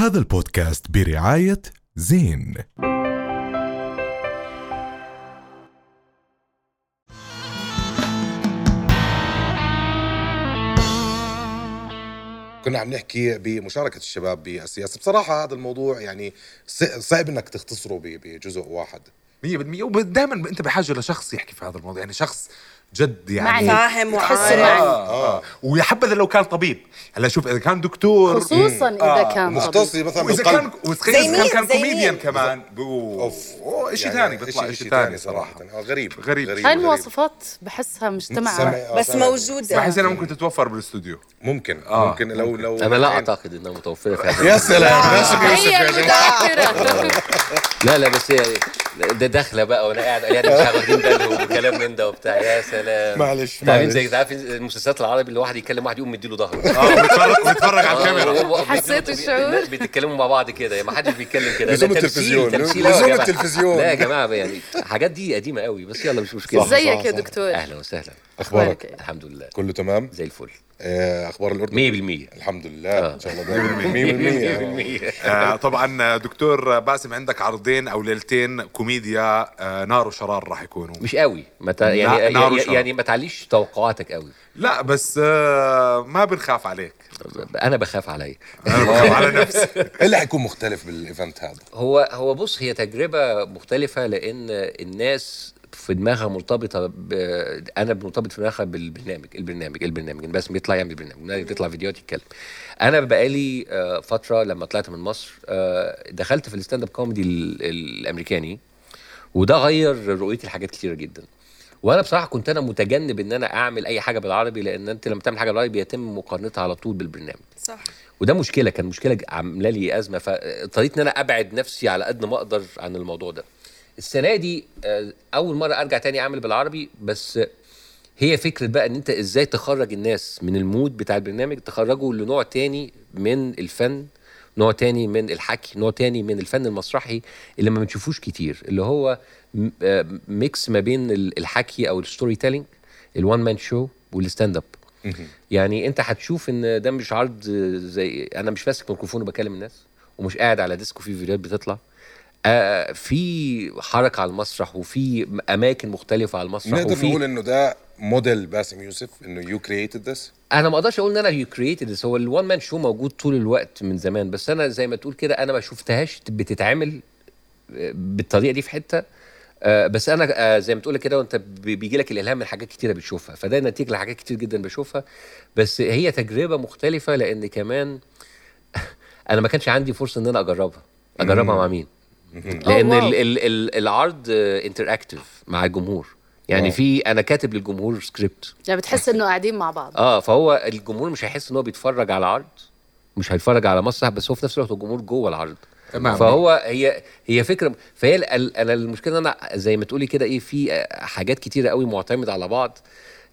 هذا البودكاست برعاية زين. كنا عم نحكي بمشاركة الشباب بالسياسة. بصراحة هذا الموضوع يعني صعب إنك تختصره ب- بجزء واحد. 100% ودائما أنت بحاجة لشخص يحكي في هذا الموضوع. يعني شخص جد يعني. فاهم تحسه وعارف. معني آه ويا حبذا لو كان طبيب. هلا شوف إذا كان دكتور. خصوصا إذا آه، كان مختص. مثلا وإذا كان وتخيل كان؟ كان كوميديان؟ كمان. أوف. شيء ثاني بيطلع إشي- شيء ثاني صراحة. صراحة. آه غريب. غريب. هاي. المواصفات بحسها مجتمع؟ سمع- آه، بس سمع. موجودة. بحس إنها ممكن تتوفر بالاستوديو ممكن. آه. ممكن. لو لو أنا لا أعتقد انها متوفره يا سلام. يوسف يوسف المتأخرة لا لا بس هي ده داخله بقى وأنا قاعد يعني مش واخدين بالهم وكلام من ده وبتاع. يا سلام. معلش، عارفين معلش. زي عارف المسلسلات العربي اللي واحد يكلم واحد يقوم مديله ظهره آه بيتفرج بيتفرج على الكاميرا حسيت الشعور؟ الناس بيتكلموا مع بعض كده ما حدش بيتكلم كده لزوم التلفزيون، لزوم جماعة. التلفزيون. لا يا جماعة يعني الحاجات دي قديمة قوي بس يلا مش مشكلة. ازيك يا. دكتور أهلا وسهلا أخبارك إيه؟ الحمد لله كله تمام زي الفل أخبار الأردن. 100% الحمد لله. آه. إن شاء الله دائما 100% آه طبعا دكتور باسم عندك عرضين أو ليلتين كوميديا آه نار وشرار راح يكونوا. مش قوي. يعني نار يعني. يعني ما تعليش توقعاتك قوي. لا بس آه ما بنخاف عليك. أنا بخاف عليا أنا بخاف على نفسي. إيه اللي حيكون مختلف بال event هذا؟ هو هو بص هي تجربة مختلفة لأن الناس في دماغها مرتبطة ب... أنا مرتبط في دماغها بالبرنامج البرنامج البرنامج. بس بيطلع يعمل برنامج بيطلع فيديوهات يتكلم. أنا بقالي آه، فترة لما طلعت من مصر آه، دخلت في ال stand-up comedy ال- الأمريكاني وده غير رؤيتي لحاجات كتيرة جدا. وأنا بصراحة كنت أنا متجنب إن أنا أعمل أي حاجة بالعربي لأن أنت لما تعمل حاجة بالعربي بيتم مقارنتها على طول بالبرنامج. صح. وده مشكلة كان مشكلة عاملة لي أزمة فاضطريت إن أنا أبعد نفسي على قد ما أقدر عن الموضوع ده. السنة دي آه، أول مرة أرجع تاني أعمل بالعربي بس هي فكرة بقى إن أنت إزاي تخرج الناس من المود بتاع البرنامج تخرجه لنوع تاني من الفن نوع تاني من الحكي نوع تاني من الفن المسرحي اللي ما بنشوفوش كتير اللي هو م- آه، mix ما بين ال- الحكي أو ال storytelling ال one man show وال stand-up يعني أنت هتشوف إن ده مش عرض زي أنا مش ماسك ميكروفون وبكلم الناس ومش قاعد على desk وفي فيديوهات بتطلع. آه في حركة على المسرح وفي أماكن مختلفة على المسرح نقدر وفي نقول إنه ده موديل باسم يوسف إنه you created this أنا ما أقدرش أقول إن أنا you created هو ال one man show موجود طول الوقت من زمان بس أنا زي ما تقول كده أنا ما شفتهاش بتتعمل آه، بالطريقة دي في حتة. آه، بس أنا آه، زي ما تقول كده وأنت بيجي لك الإلهام من حاجات كتيرة بتشوفها. فده نتيجة لحاجات كتير جدا بشوفها. بس هي تجربة مختلفة لأن كمان أنا ما كانش عندي فرصة إن أنا أجربها. أجربها مع مين؟ لأن. ال ال ال العرض interactive مع الجمهور يعني. في أنا كاتب للجمهور سكريبت يعني بتحس إنه قاعدين مع بعض آه فهو الجمهور مش هيحس إن هو بيتفرج على عرض مش هيتفرج على مسرح بس هو في نفس الوقت الجمهور جوه العرض تمام. فهو هي هي فكرة فهي ال- ال- أنا المشكلة إن أنا زي ما تقولي كده إيه في حاجات كتيرة قوي معتمدة على بعض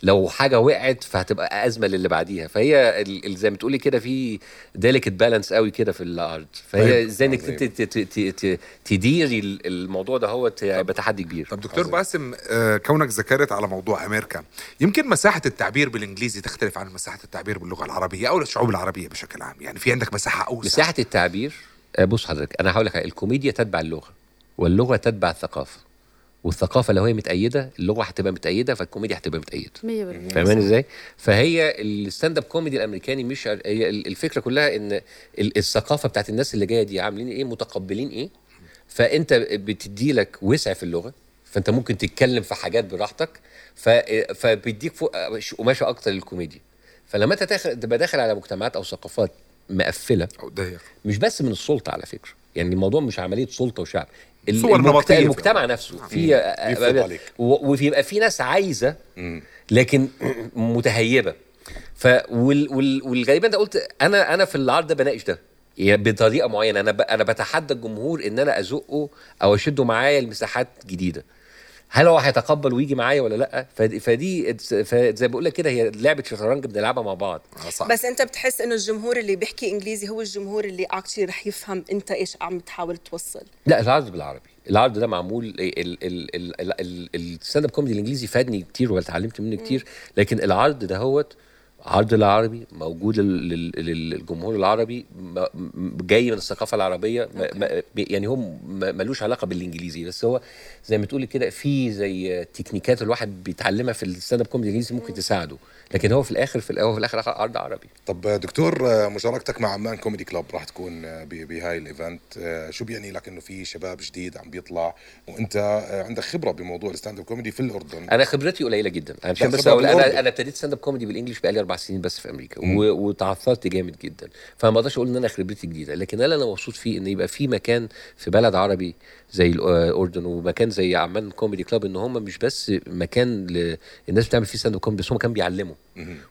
لو حاجة وقعت فهتبقى أزمة للي بعديها. فهي زي ما تقولي كده في delicate balance قوي كده في العرض فهي طيب. إزاي إنك ت- تديري ال- الموضوع ده هو هيبقى تحدي كبير. طب دكتور باسم آه كونك ذكرت على موضوع أمريكا يمكن مساحة التعبير بالإنجليزي تختلف عن مساحة التعبير باللغة العربية أو الشعوب العربية بشكل عام؟ يعني في عندك مساحة أوسع. مساحة التعبير آه، بص حضرتك أنا هقول لك الكوميديا تتبع اللغة واللغة تتبع الثقافة. والثقافة لو هي متقيدة اللغة هتبقى متقيدة فالكوميديا هتبقى متقيدة. 100% فاهماني إزاي؟ فهي ال stand-up comedy الأمريكاني مش هي الفكرة كلها إن ال- الثقافة بتاعت الناس اللي جاية دي عاملين إيه متقبلين إيه. فأنت بتدي لك وسع في اللغة فأنت ممكن تتكلم في حاجات براحتك. فبيديك فوق قماشة أكتر للكوميديا. فلما أنت تبقى داخل على مجتمعات أو ثقافات مقفلة أو ضيق مش بس من السلطة على فكرة. يعني الموضوع مش عملية سلطة وشعب. صور المجت... المجتمع نفسه. في عليك. و- وبيبقى في ناس عايزة لكن متهيبة. ف وال... وال... والغريبه أنت قلت أنا أنا في العرض ده بناقش ده. يعني بطريقة معينة. أنا ب... أنا بتحدى الجمهور إن أنا أزقه أو أشده معايا لمساحات جديدة. هل هو هيتقبل ويجي معايا ولا لأ؟ فدي, فدي زي بقول لك كده هي لعبة شطرنج بنلعبها مع بعض. آه صح. بس أنت بتحس إنه الجمهور اللي بيحكي إنجليزي هو الجمهور اللي actually رح يفهم أنت إيش عم تحاول توصل. لا العرض بالعربي. العرض ده معمول ال stand-up comedy الإنجليزي فادني كتير واتعلمت منه كتير لكن العرض ده هو عرض العربي موجود لل- لل- لل- للجمهور العربي جاي من الثقافة العربية ما- يعني هو م- ملوش علاقة بالإنجليزي بس هو زي ما تقولي كده في زي techniqueات الواحد بيتعلمها في ال stand-up comedy الإنجليزي ممكن تساعده. لكن هو في الآخر في الأول وفي الآخر عرض عربي. طب دكتور مشاركتك مع عمان كوميدي كلاب راح تكون آه، بهاي ال event. آه، شو بيعني لك إنه في شباب جديد عم بيطلع؟ وأنت آه، عندك خبرة بموضوع ال stand-up comedy في الأردن. أنا خبرتي قليلة جدا. أنا عشان بس أقول. أنا أنا ابتديت stand-up comedy بال English بقالي أربع سنين بس في أمريكا وتعثرت جامد جدا. فما أقدرش أقول إن أنا خبرتي جديدة لكن أنا أنا مبسوط فيه إن يبقى في مكان في بلد عربي زي الاردن ومكان زي عمان كوميدي كلاب إن هم مش بس مكان. الناس بتعمل فيه stand-up comedy بس هم كانوا بيعلموا.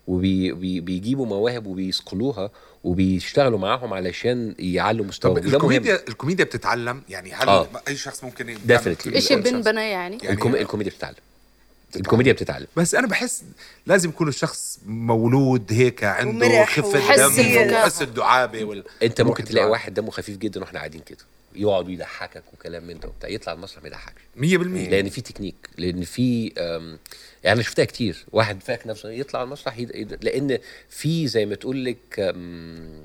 وبيجيبوا مواهب وبيصقلوها وبيشتغلوا معاهم علشان يعلوا طب مستواهم وده مهم. الكوميديا الكوميديا بتتعلم يعني هل آه. أي شخص ممكن أي بن شخص. بنا يعني؟ يعني- الكومي... الكوميديا بتتعلم. الكوميديا بتتعلم. بس أنا بحس لازم يكون الشخص مولود هيك عنده خفة وحس دم. وحس الدعابه وال... أنت ممكن تلاقي. واحد دمه خفيف جدا وإحنا قاعدين كده. يقعد ويضحكك وكلام من ده وبتاع. يطلع المسرح ما يضحكش. 100% لأن في تكنيك لأن في يعني أنا شفتها كتير. واحد فاكر نفسه يطلع على المسرح يد... يد... لأن في زي ما تقول لك أم،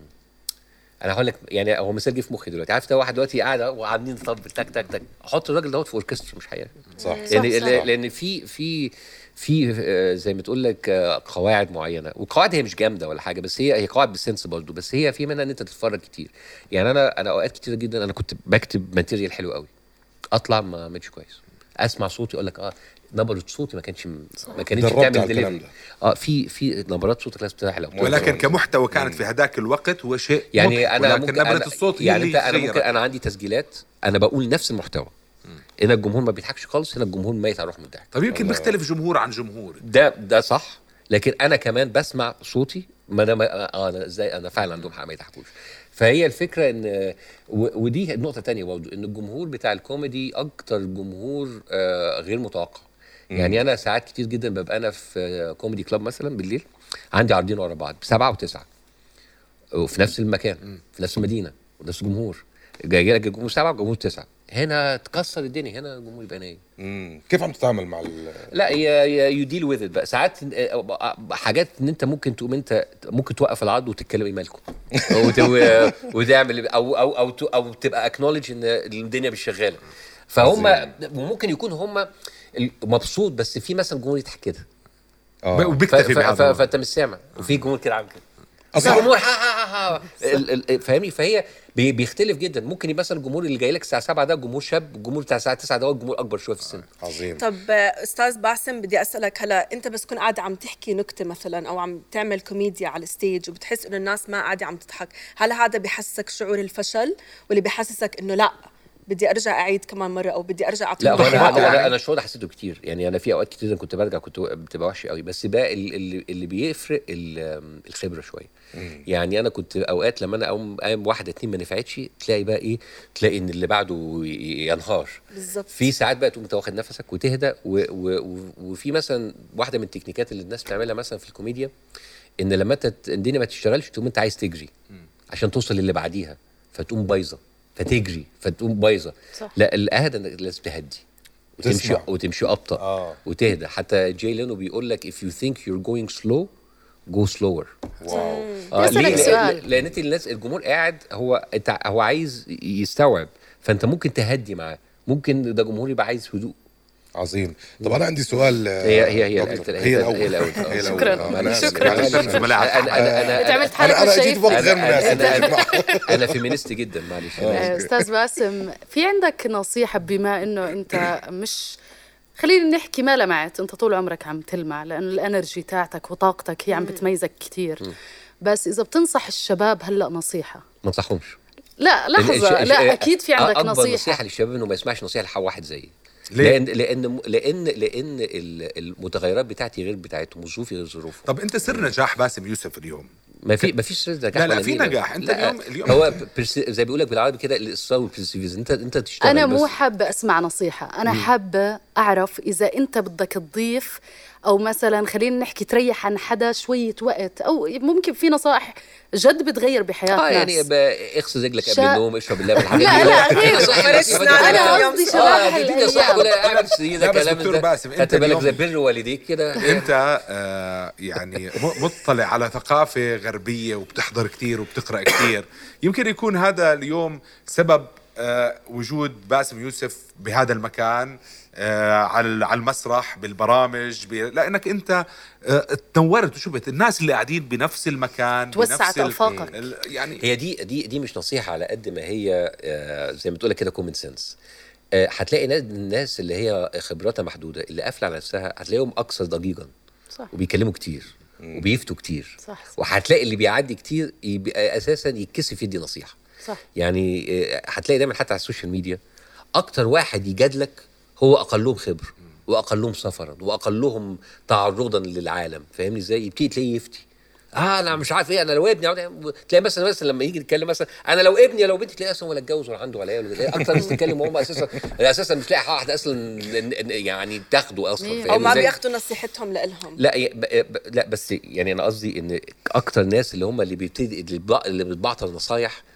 أنا هقول لك يعني هو مثال جه في مخي دلوقتي. عارف ده واحد دلوقتي قاعد وعاملين طب تك تك تك. حط الراجل دوت في أوركسترا مش حقيقي صح. لأن صح. لأن لأن في في في آه، زي ما تقول لك آه، قواعد معينة. والقواعد هي مش جامدة ولا حاجة بس هي هي قواعد بالسنس برضه. بس هي في منها إن أنت تتفرج كتير. يعني أنا أنا أوقات كتيرة جدا أنا كنت بكتب material حلو قوي أطلع ما عملتش كويس. أسمع صوتي أقول لك آه نبرة صوتي ما كانش ما كانتش بتعمل ديليفري آه في في نبرات صوتك لازم تطلع حلوة ولكن كمحتوى كانت في هذاك الوقت هو شيء يعني أنا ممكن نبرة أنا الصوت هي يعني أنت أنا ممكن. أنا عندي تسجيلات أنا بقول نفس المحتوى. هنا الجمهور ما بيضحكش خالص هنا الجمهور ميت على روح من الضحك طب يمكن بيختلف جمهور عن جمهور. ده ده صح لكن أنا كمان بسمع صوتي ما أنا ما آه أنا إزاي؟ أنا فعلا عندهم حق ما يضحكوش. فهي الفكرة إن ودي نقطة تانية برضه إن الجمهور بتاع الكوميدي أكتر جمهور آه غير متوقع. يعني أنا ساعات كتير جدا ببقى أنا في آه، كوميدي كلاب مثلا بالليل عندي عارضين ورا بعض بسبعه وتسعة. وفي نفس المكان في نفس المدينة ونفس الجمهور. جاي لك الجمهور سبعة وجمهور تسعة. هنا تكسر الدنيا هنا الجمهور يبقى نايم. كيف عم تتعامل مع ال... لا يو ديل وذ بقى. ساعات آه، حاجات إن أنت ممكن تقوم أنت ممكن توقف العرض وتتكلم إيه مالكم وتعمل أو أو أو أو تبقى اكنولج إن الدنيا مش شغالة. فهم وممكن يكون هم مبسوط بس في مثلا جمهور يضحك كده. آه. وبيكتفي الوضع. فأنت مش سامع. وفي جمهور كده عامل كده. أصلاً- جمهور ها ها ها ها ال- ال- فاهمني؟ فهي بي- بيختلف جدا. ممكن يبقى مثلا الجمهور اللي جاي لك الساعة 7 ده جمهور شاب الجمهور بتاع الساعة 9 ده هو الجمهور أكبر شوية في السن. عظيم. طب آه، أستاذ باسم بدي أسألك هلا أنت بس تكون قاعد عم تحكي نكتة مثلا أو عم تعمل كوميديا على ال stage وبتحس إنه الناس ما قاعدة عم تضحك هل هذا بحسسك شعور الفشل ولا بحسسك إنه لأ؟ بدي أرجع أعيد كمان مرة أو بدي أرجع اعطي لا هو أنا أنا أنا الشعور ده حسيته كتير. يعني أنا في أوقات كتير كنت برجع كنت بتبقى وحش قوي. بس ال- اللي, اللي بيفرق ال- الخبرة شوية يعني أنا كنت أوقات لما أنا أقوم قايم واحدة اتنين ما نفعتش تلاقي بقى إيه تلاقي إن اللي بعده ينهار. بالظبط. في ساعات بقى تقوم واخد نفسك وتهدى و و و وفي مثلا واحدة من التكنيكات اللي الناس بتعملها مثلا في الكوميديا إن لما أنت ت- الدنيا ما تشتغلش تقوم أنت عايز تجري عشان توصل للي بعديها فتقوم بايظة. فتجري فتقوم بايظة صح. لا الاهدى إنك لازم تهدي وتمشي تسمع. وتمشي أبطأ آه. وتهدى حتى جاي لينو بيقول لك if you think you're going slow go slower واو آه ليه؟ سؤال. لأن أنت الناس الجمهور قاعد هو هو عايز يستوعب فأنت ممكن تهدي معاه ممكن ده جمهور يبقى عايز هدوء عظيم طب أنا عندي سؤال هي- هي- هي دكتور. هي الأول هي الأول. شكراً. آه، أنا آسف. شكراً. معلش. في ملاعب أنا أنا أنا أنا, عملت حالك أنا أنا شايف بوقت غير مناسب. أنا feminist جدا معلش آه،. أستاذ باسم في عندك نصيحة بما إنه أنت مش خلينا نحكي ما لمعت أنت طول عمرك عم تلمع لأنه ال energy تاعتك وطاقتك هي عم بتميزك كتير بس إذا بتنصح الشباب هلأ نصيحة ما انصحهمش لا لحظة لا أكيد في عندك أكبر نصيحة نصيحة للشباب إنه ما يسمعش نصيحة لحد واحد زيي ليه؟ لأن لأن لأن لأن ال- المتغيرات بتاعتي غير بتاعتهم وظروفي غير ظروفهم طب أنت سر نجاح باسم يوسف اليوم ما في ما فيش سر نجاح لا، لا، في. نجاح. أنت لا، اليوم- اليوم- هو pers- زي بيقول لك بالعربي كده الاصرار وال perseverance انت أنت تشتغل أنا. مو حابة أسمع نصيحة أنا حابة أعرف إذا أنت بدك تضيف أو مثلا خلينا نحكي تريح عن حدا شوية وقت أو ممكن في نصائح جد بتغير بحياة آه يعني اغسل رجلك قبل النوم اشرب اللبن الحاجات لا لا غير كده. قصدي شباب دي-. كلها اعمل كلام دكتور. باسم، أنت بالك زي بر والديك كده انت آه يعني مطلع على ثقافة غربية وبتحضر كثير وبتقرأ كثير يمكن يكون هذا اليوم سبب آه وجود باسم يوسف بهذا المكان آه على على المسرح بالبرامج ب... لأنك أنت آه تنورت وشفت الناس اللي قاعدين بنفس المكان توسعت ال-. ال- يعني هي دي دي دي مش نصيحة على قد ما هي آه، زي ما تقول كده common sense هتلاقي ناس الناس اللي هي خبراتها محدودة اللي قافلة على نفسها هتلاقيهم أكثر ضجيجا صح. وبيكلموا كتير. وبيفتوا كتير. صح. وهتلاقي اللي بيعدي كتير يبقى أساسا يتكسف يدي نصيحة. صح. يعني آه، هتلاقي دايما حتى على السوشيال ميديا أكتر واحد يجادلك هو أقلهم خبره وأقلهم سفرا وأقلهم تعرضا للعالم فاهمني إزاي؟ يبتدي تلاقيه يفتي. آه أنا مش عارف إيه أنا لو ابني تلاقي مثلا مثلا لما يجي يتكلم مثلا أنا لو ابني لو بنتي تلاقي أصلا ولا اتجوز ولا عنده ولا عيال ولا- أكتر ناس تتكلم وهم أساسا أساسا مش لاقي واحدة أصلا يعني تاخده أصلا. أو ما إزاي؟ بياخذوا نصيحتهم لإلهم. لا لا بس يعني أنا قصدي إن أكتر ناس اللي هم اللي بيبتدي اللي بيبع- اللي بتبعتر نصايح آه، آه،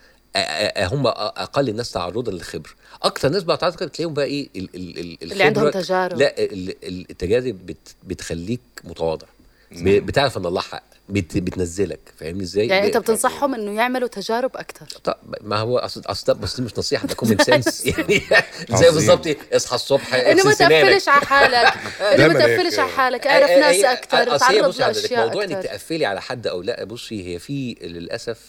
هم أقل الناس تعرضا للخبره أكتر ناس بقى تعرض تلاقيهم بقى إيه ال ال ال اللي عندهم تجارب. لا ال- ال- التجارب بت بتخليك متواضع. بتعرف إن الله حق بت بتنزلك. فاهمني إزاي؟ يعني أنت بتنصحهم إنه يعملوا تجارب أكثر طب ما هو أصل أصل بس دي مش نصيحة ده common sense يعني زي بالظبط؟ اصحى الصبح إنه ما. تقفلش على حالك. إنه ما. تقفلش على حالك. أعرف ناس أكثر تعرض بصي عندك لأشياء موضوع إنك أكثر تقفلي على حد أو لا. بصي هي في للأسف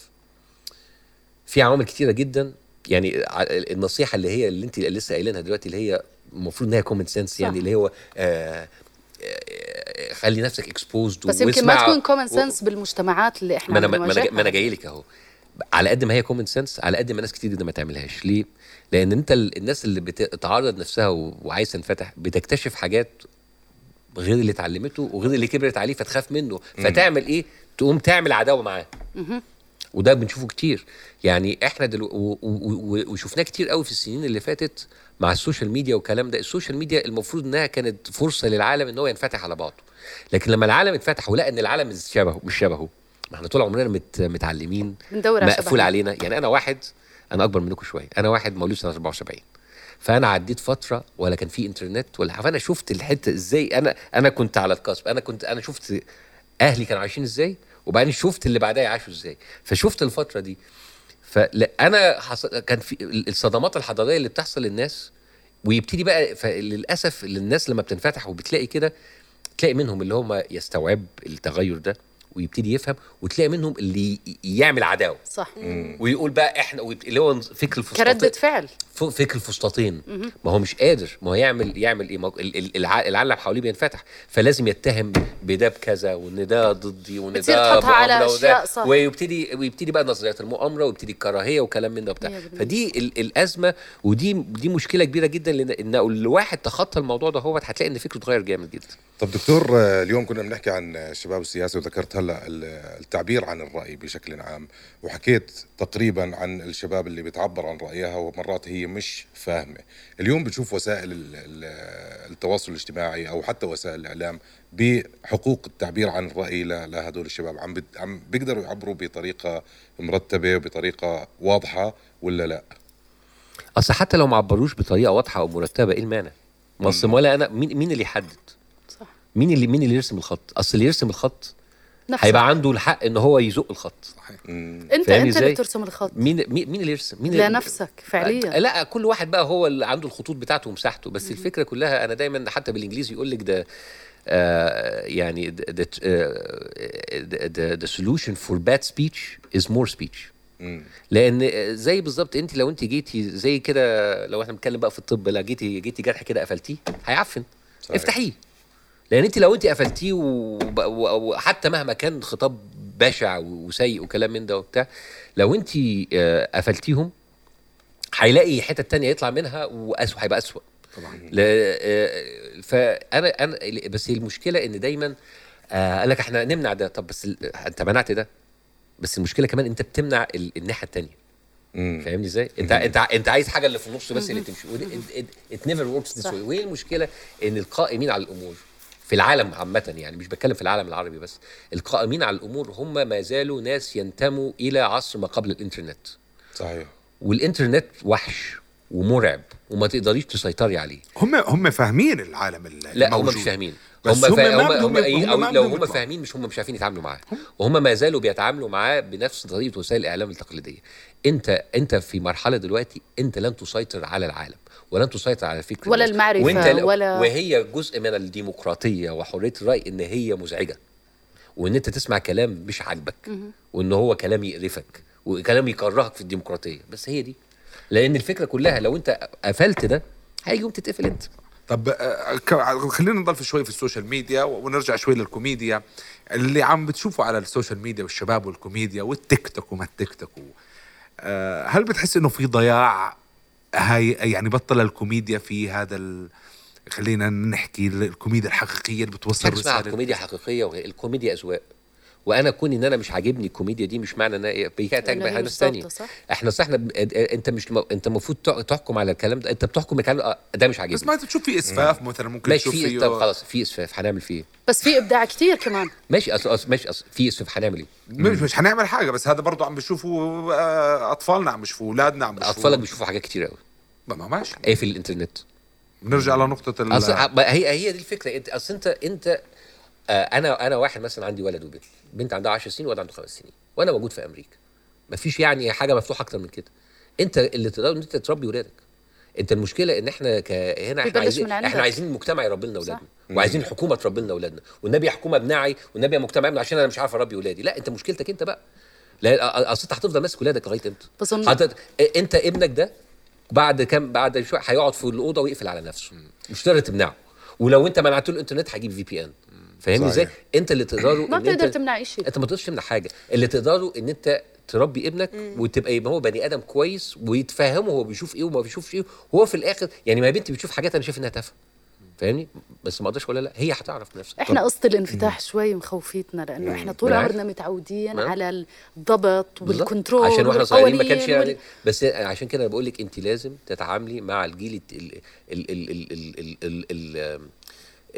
في عوامل كتيرة جدا. يعني ع- النصيحة اللي هي اللي انت لسه قايلينها دلوقتي اللي هي المفروض إنها common sense يعني اللي هو آه آه، خلي نفسك exposed بس يمكن ما تكون common sense بالمجتمعات اللي إحنا ما أنا ما أنا جاي- لك أهو. على قد ما هي common sense على قد ما ناس كتير جدا ما تعملهاش. ليه؟ لأن أنت ال- الناس اللي بتتعرض نفسها و- وعايز تنفتح بتكتشف حاجات غير اللي اتعلمته وغير اللي كبرت عليه فتخاف منه. فتعمل إيه؟ تقوم تعمل عداوة معاه. وده بنشوفه كتير. يعني إحنا دلو... و... و... و... وشفناه كتير قوي في السنين اللي فاتت مع السوشيال ميديا والكلام ده. السوشيال ميديا المفروض إنها كانت فرصة للعالم إن هو ينفتح على بعضه. لكن لما العالم اتفتح ولقى إن العالم مش شبهه مش شبهه ما إحنا طول عمرنا مت... متعلمين مقفول. علينا. يعني أنا واحد أنا أكبر منكم شوية. أنا واحد مولود سنة 74 فأنا عديت فترة ولا كان في إنترنت ولا. فأنا شفت الحتة إزاي أنا أنا كنت على الكسب. أنا كنت أنا شفت أهلي كانوا عايشين إزاي وبعدين شفت اللي بعدها عاشوا إزاي. فشفت الفترة دي. فانا حصل كان في الصدمات الحضارية اللي بتحصل للناس ويبتدي بقى فللاسف الناس لما بتنفتح وبتلاقي كده تلاقي منهم اللي هم يستوعب التغير ده. ويبتدي يفهم وتلاقي منهم اللي يعمل عداوة. صح. ويقول بقى إحنا ويبت- اللي هو فكر الفسطاطين. كردة فعل ف- فكر الفسطاطين. ما هو مش قادر. ما هو يعمل يعمل إيه ما هو ال- ال- الع- العالم حواليه بينفتح. فلازم يتهم بده بكذا وإن ده ضدي وإن ده على وده. صح. ويبتدي ويبتدي بقى نظريات المؤامرة ويبتدي الكراهية وكلام من ده وبتاع. فدي ال- الأزمة ودي دي مشكلة كبيرة جدا لأن إن لو الواحد تخطى الموضوع ده هو هتلاقي إن فكره اتغير جامد جدا. طب دكتور آه، اليوم كنا بنحكي عن الشباب السياسي وذكرت هلا ال- التعبير عن الرأي بشكل عام وحكيت تقريبا عن الشباب اللي بتعبر عن رأيها ومرات هي مش فاهمة اليوم بتشوف وسائل ال- ال- التواصل الاجتماعي أو حتى وسائل الإعلام بحقوق التعبير عن الرأي ل- لهدول الشباب عم عم بيقدروا يعبروا بطريقة مرتبة وبطريقة واضحة ولا لا أصل حتى لو ما عبروش بطريقة واضحة أو مرتبة إيه المانع؟ ما أصل ولا أنا مين مين اللي يحدد؟ صح مين اللي مين اللي يرسم الخط؟ أصل اللي يرسم الخط نفسك هيبقى عنده الحق إن هو يزق الخط مم. انت أنت اللي؟ ترسم الخط مين مين مين اللي يرسم؟ مين اللي لنفسك فعليا لا كل واحد بقى هو اللي عنده الخطوط بتاعته ومساحته بس الفكرة كلها أنا دايما حتى بالإنجليزي يقول لك ده آه يعني the, the, the, the solution for bad speech is more speech مم. لأن زي بالظبط أنت لو أنت جيتي زي كده لو إحنا بنتكلم بقى في الطب لا جيتي جيتي جرح كده قفلتيه هيعفن صحيح. افتحيه لأن أنت لو أنت قفلتيه وحتى مهما كان خطاب بشع وسيء وكلام من ده وبتاع لو أنت آه، قفلتيهم هيلاقي حتة تانية يطلع منها واسوء هيبقى اسوء طبعا. آه، فأنا أنا بس المشكلة إن دايما آه، قال لك إحنا نمنع ده. طب بس أنت منعت ده. بس المشكلة كمان أنت بتمنع ال- الناحية التانية. فاهمني إزاي؟ أنت أنت أنت عايز حاجة اللي في النص بس اللي تمشي. it never works this وإيه المشكلة؟ إن القائمين على الأمور. في العالم عامة يعني مش بتكلم في العالم العربي بس القائمين على الأمور هم ما زالوا ناس ينتموا إلى عصر ما قبل الإنترنت. صحيح. والإنترنت وحش ومرعب وما تقدريش تسيطري عليه. هم هم فاهمين العالم ال- لا هم الموجود. مش فاهمين. بس هم هم فا... هم, هم, إيه هم أو ما لو هم. فاهمين مش هم مش عارفين يتعاملوا معاه. وهم ما زالوا بيتعاملوا معاه بنفس طريقة وسائل الإعلام التقليدية. أنت أنت في مرحلة دلوقتي أنت لن تسيطر على العالم. ولن تسيطر على فكر ولا الناس. المعرفة وانت ولا- وهي جزء من الديمقراطية وحرية الرأي إن هي مزعجة. وإن أنت تسمع كلام مش عاجبك. وإن هو كلام يقرفك. وكلام يكرهك في الديمقراطية. بس هي دي. لأن الفكرة كلها لو أنت قفلت ده هيجي يوم تتقفل أنت. طب آه، ك- خلينا نضل في شوي في السوشيال ميديا ونرجع شوي للكوميديا. اللي عم بتشوفوا على السوشيال ميديا والشباب والكوميديا والتيك توك وما التيك توك آه، هل بتحس إنه في ضياع؟ هاي يعني بطل الكوميديا في هذا ال... خلينا نحكي الكوميديا الحقيقية اللي بتوصل رسالة كوميديا حقيقية وغير الكوميديا أذواق. وأنا كون ان أنا مش عاجبني الكوميديا دي مش معنى ان أنا ناس مش تانية. ظابطة، صح؟ إحنا صح إحنا ب- انت مش م- انت المفروض تحكم على الكلام ده انت بتحكم الكلام ده آه، ده مش بس عاجبني ما انت تشوف في إسفاف مثلا ممكن ماشي تشوف في فيه طب خلاص في إسفاف هنعمل فيه إيه؟ بس في إبداع كتير كمان. ماشي أصل أصل ماشي أصل في إسفاف هنعمل إيه؟ مش مش حنعمل حاجة بس هذا برضه عم بيشوفوا آه، أطفالنا عم بيشوفوا أولادنا عم بيشوفوا أطفالك بيشوفوا حاجات كتير قوي ما ما ماشي. إيه في الإنترنت؟ بنرجع لنقطة ال... أصل ما هي هي دي الفكرة. انت أصل انت أنت آه أنا أنا واحد مثلا عندي ولد وبنت. بنت عندها 10 سنين وولد عنده 5 سنين. وأنا موجود في أمريكا. مفيش يعني حاجة مفتوحة أكتر من كده. أنت اللي تقدر إن أنت تربي ولادك. أنت المشكلة إن إحنا ك... هنا إحنا عايزين. إحنا عايزين المجتمع يربي لنا اولادنا وعايزين الحكومة تربي لنا اولادنا والنبي يا حكومة ابنعي والنبي يا مجتمع ابنعي عشان أنا مش عارف أربي ولادي. لا أنت مشكلتك أنت بقى. لا أصل أنت هتفضل ماسك ولادك لغاية إمتى؟ هت... أنت ابنك ده بعد كام بعد شوية هيقعد في الأوضة ويقفل على نفسه. مش تقدر تمنعه. ولو أنت منعت له الإنترنت هيجيب في بي ان فاهمني إزاي؟ انت اللي تقدره ما بتقدر تمنع أي شيء. أنت ما تقدرش تمنع حاجة. اللي تقدره إن أنت تربي ابنك مم. وتبقى يبقى هو بني آدم كويس ويتفهمه هو بيشوف إيه وما بيشوفش إيه هو في الآخر يعني ما بنتي بتشوف حاجات أنا شايف إنها تافهة. فاهمني؟ بس ما أقدرش ولا لا هي هتعرف نفسها إحنا قصة الانفتاح شوي مخوفيانا لأنه إحنا طول عمرنا متعودين على الضبط وال control عشان وإحنا صغيرين ما كانش يعني بس عشان كده بقول لك أنت لازم تتعاملي مع الجيل ال ال ال ال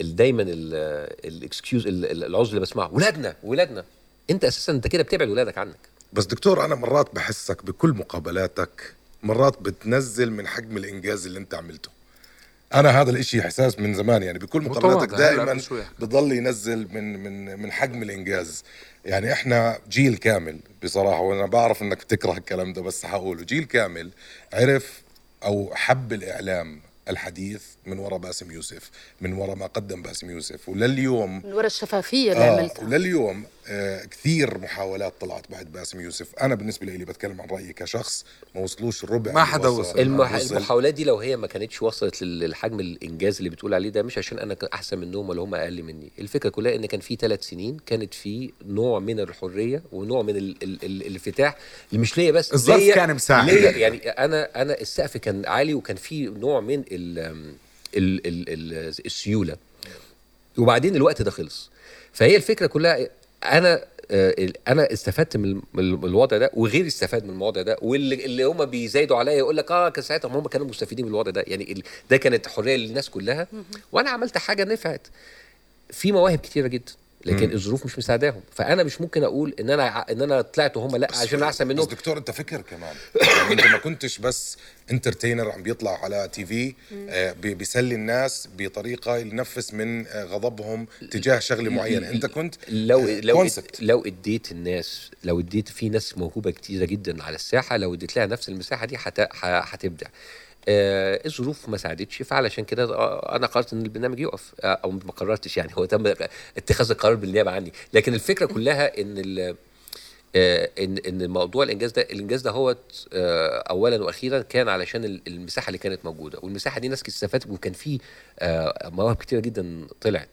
دايما ال excuse العذر اللي بسمعه. ولادنا ولادنا. انت أساسا أنت كده بتبعد ولادك عنك. بس دكتور أنا مرات بحسك بكل مقابلاتك مرات بتنزل من حجم الإنجاز اللي أنت عملته. أنا هذا الإشي إحساس من زمان يعني بكل مقابلاتك دائما. بضل ينزل من من من حجم الإنجاز. يعني إحنا جيل كامل بصراحة وأنا بعرف إنك بتكره الكلام ده بس حقوله جيل كامل عرف أو حب الإعلام الحديث من وراء باسم يوسف من وراء ما قدم باسم يوسف. ولليوم من وراء الشفافية اللي آه عملتها. ولليوم كثير محاولات طلعت بعد باسم يوسف أنا بالنسبة لي بتكلم عن رأيي كشخص ما وصلوش ربع ما حدا وصل. المح... وصل. المحاولات دي لو هي ما كانتش وصلت لل- للحجم الإنجاز اللي بتقول عليه ده مش عشان أنا أحسن منهم ولا هم أقل مني الفكرة كلها إن كان في ثلاث سنين كانت في نوع من الحرية ونوع من ال... ال... ال... الانفتاح اللي مش ليا بس الظرف كان مساعد. ليا يعني أنا أنا السقف كان عالي وكان في نوع من ال... ال... ال... ال... السيولة وبعدين الوقت ده خلص فهي الفكرة كلها أنا آه، أنا استفدت من ال- من ال- من الوضع ده وغيري استفاد من الوضع ده واللي اللي هم بيزايدوا عليا يقول لك آه كان ساعتها هم كانوا مستفيدين من الوضع ده. يعني ده كانت حرية للناس كلها. وأنا عملت حاجة نفعت. في مواهب كتيرة جدا. لكن الظروف مش مساعداهم. فأنا مش ممكن أقول إن أنا ع- إن أنا طلعت وهم لأ عشان أحسن بس منهم. دكتور أنت فكر كمان. يعني أنت ما كنتش بس entertainer عم بيطلع على تي في آه بي- بيسلي الناس بطريقة ينفس من آه غضبهم تجاه شغلة معينة. أنت كنت لو آه، لو concept. لو إديت الناس لو إديت في ناس موهوبة كتيرة جدا على الساحة لو إديت لها نفس المساحة دي هتبدع آه الظروف ما ساعدتش فعلشان كده آه، أنا قررت إن البرنامج يقف آه أو ما قررتش يعني هو تم اتخاذ القرار بالنيابة عني. لكن الفكرة كلها إن ال- آه، إن إن الموضوع الإنجاز ده الإنجاز ده هو آه، اولا وأخيرا كان علشان ال- المساحة اللي كانت موجودة. والمساحة دي ناس استفادت وكان في آه، مواهب كتيرة جدا طلعت.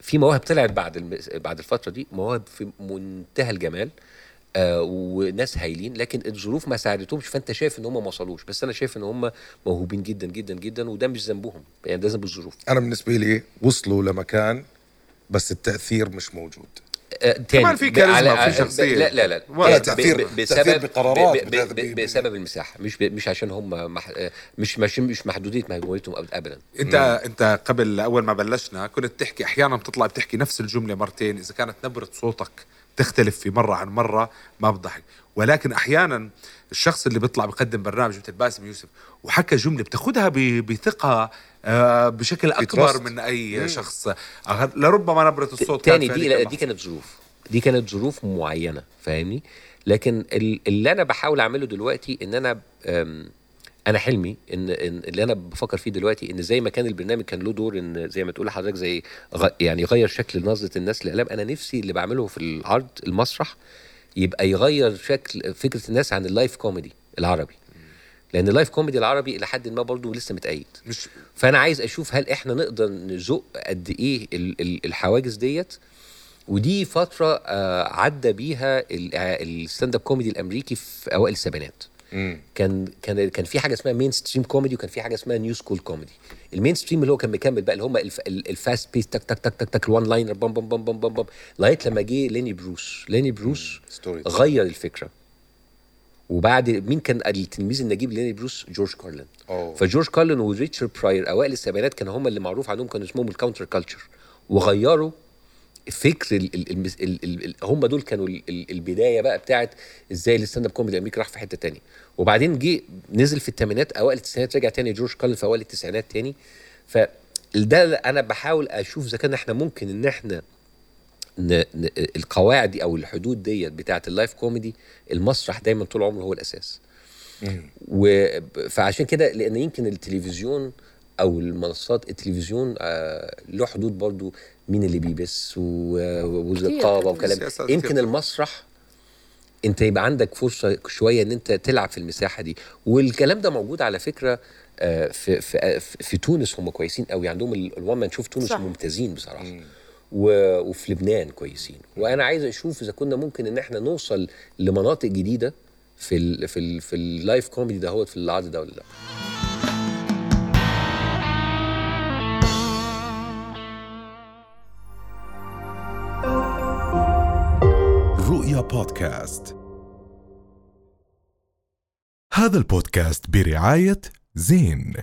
في مواهب طلعت بعد بعد الفترة دي مواهب في منتهى الجمال. آه وناس هايلين لكن الظروف ما ساعدتهمش فأنت شايف إن هم ما وصلوش. بس أنا شايف إن هم موهوبين جدا جدا جدا وده مش ذنبهم. يعني ده ذنب الظروف. أنا بالنسبة لي وصلوا لمكان بس التأثير مش موجود. آه، تاني كمان في كاريزما، على- في آه، شخصية. لا لا لا. ولا ب- تأثير- بسبب بقرارات ب- ب- ب- بسبب المساحة. مش مش عشان هم مح... مش مش مش محدوديه أب- ابدا. أنت أنت قبل أول ما بلشنا كنت تحكي أحيانا بتطلع بتحكي نفس الجملة مرتين إذا كانت نبرة صوتك تختلف في مرة عن مرة ما بضحك. ولكن أحيانا الشخص اللي بيطلع بيقدم برنامج مثل باسم يوسف وحكى جملة بتاخذها ب- بثقة آه، بشكل أكبر trust. من أي شخص. آه، لربما نبرة الصوت تاني كانت دي دي كانت ظروف. دي كانت ظروف معينة فاهمني؟ لكن ال- اللي أنا بحاول أعمله دلوقتي إن أنا أم، أنا حلمي إن إن اللي أنا بفكر فيه دلوقتي إن زي ما كان البرنامج كان له دور إن زي ما تقول حضرتك زي غ- يعني يغير شكل نظرة الناس للاعلام أنا نفسي اللي بعمله في العرض المسرح يبقى يغير شكل فكرة الناس عن ال live comedy العربي. لأن ال live comedy العربي إلى حد ما برضه لسه متقيد مش فأنا عايز أشوف هل إحنا نقدر نزق قد إيه ال- ال- الحواجز ديت. ودي فترة آه، عدى بيها آه، ال stand-up comedy الأمريكي في أوائل السبعينات. مم. كان كان كان في حاجة اسمها mainstream comedy وكان في حاجة اسمها new school comedy ال mainstream اللي هو كان مكمل بقى اللي هم الف- ال- ال fast pace تك تك تك تك تك ال one-liner بام بام بام بام بام بام لغاية لما جه ليني بروس. ليني بروس story غير الفكرة. وبعد مين كان التلميذ النجيب ليني بروس؟ جورج كارلين. أوه. فجورج كارلين وريتشارد براير أوائل السبعينات كانوا هم اللي معروف عنهم كانوا اسمهم ال counter culture وغيروا فكر ال ال ال ال ال ال هم دول كانوا ال ال البداية بقى بتاعت إزاي ال stand-up comedy الامريكي راح في حتة تانية. وبعدين جه نزل في الثمانينات أوائل التسعينات رجع تاني جورج كارلين في أوائل التسعينات تاني. فده أنا بحاول أشوف إذا كان إحنا ممكن إن إحنا ن... ن... القواعد دي أو الحدود ديت بتاعت ال live comedy المسرح دايما طول عمره هو الأساس. و... فعشان كده لأن يمكن التلفزيون أو المنصات التلفزيون آه له حدود برضو مين اللي بيبث والرقابه وكلام. يمكن. المسرح انت يبقى عندك فرصة شوية إن أنت تلعب في المساحة دي. والكلام ده موجود على فكرة آه، في في آه، في- في تونس هم كويسين قوي. عندهم ال- ال one man show ف تونس صح. ممتازين بصراحة. و- وفي لبنان كويسين. وأنا عايز أشوف إذا كنا ممكن إن إحنا نوصل لمناطق جديدة في ال في ال في ال live comedy ده هو في العرض ده ولا لأ. بودكاست هذا البودكاست برعاية زين.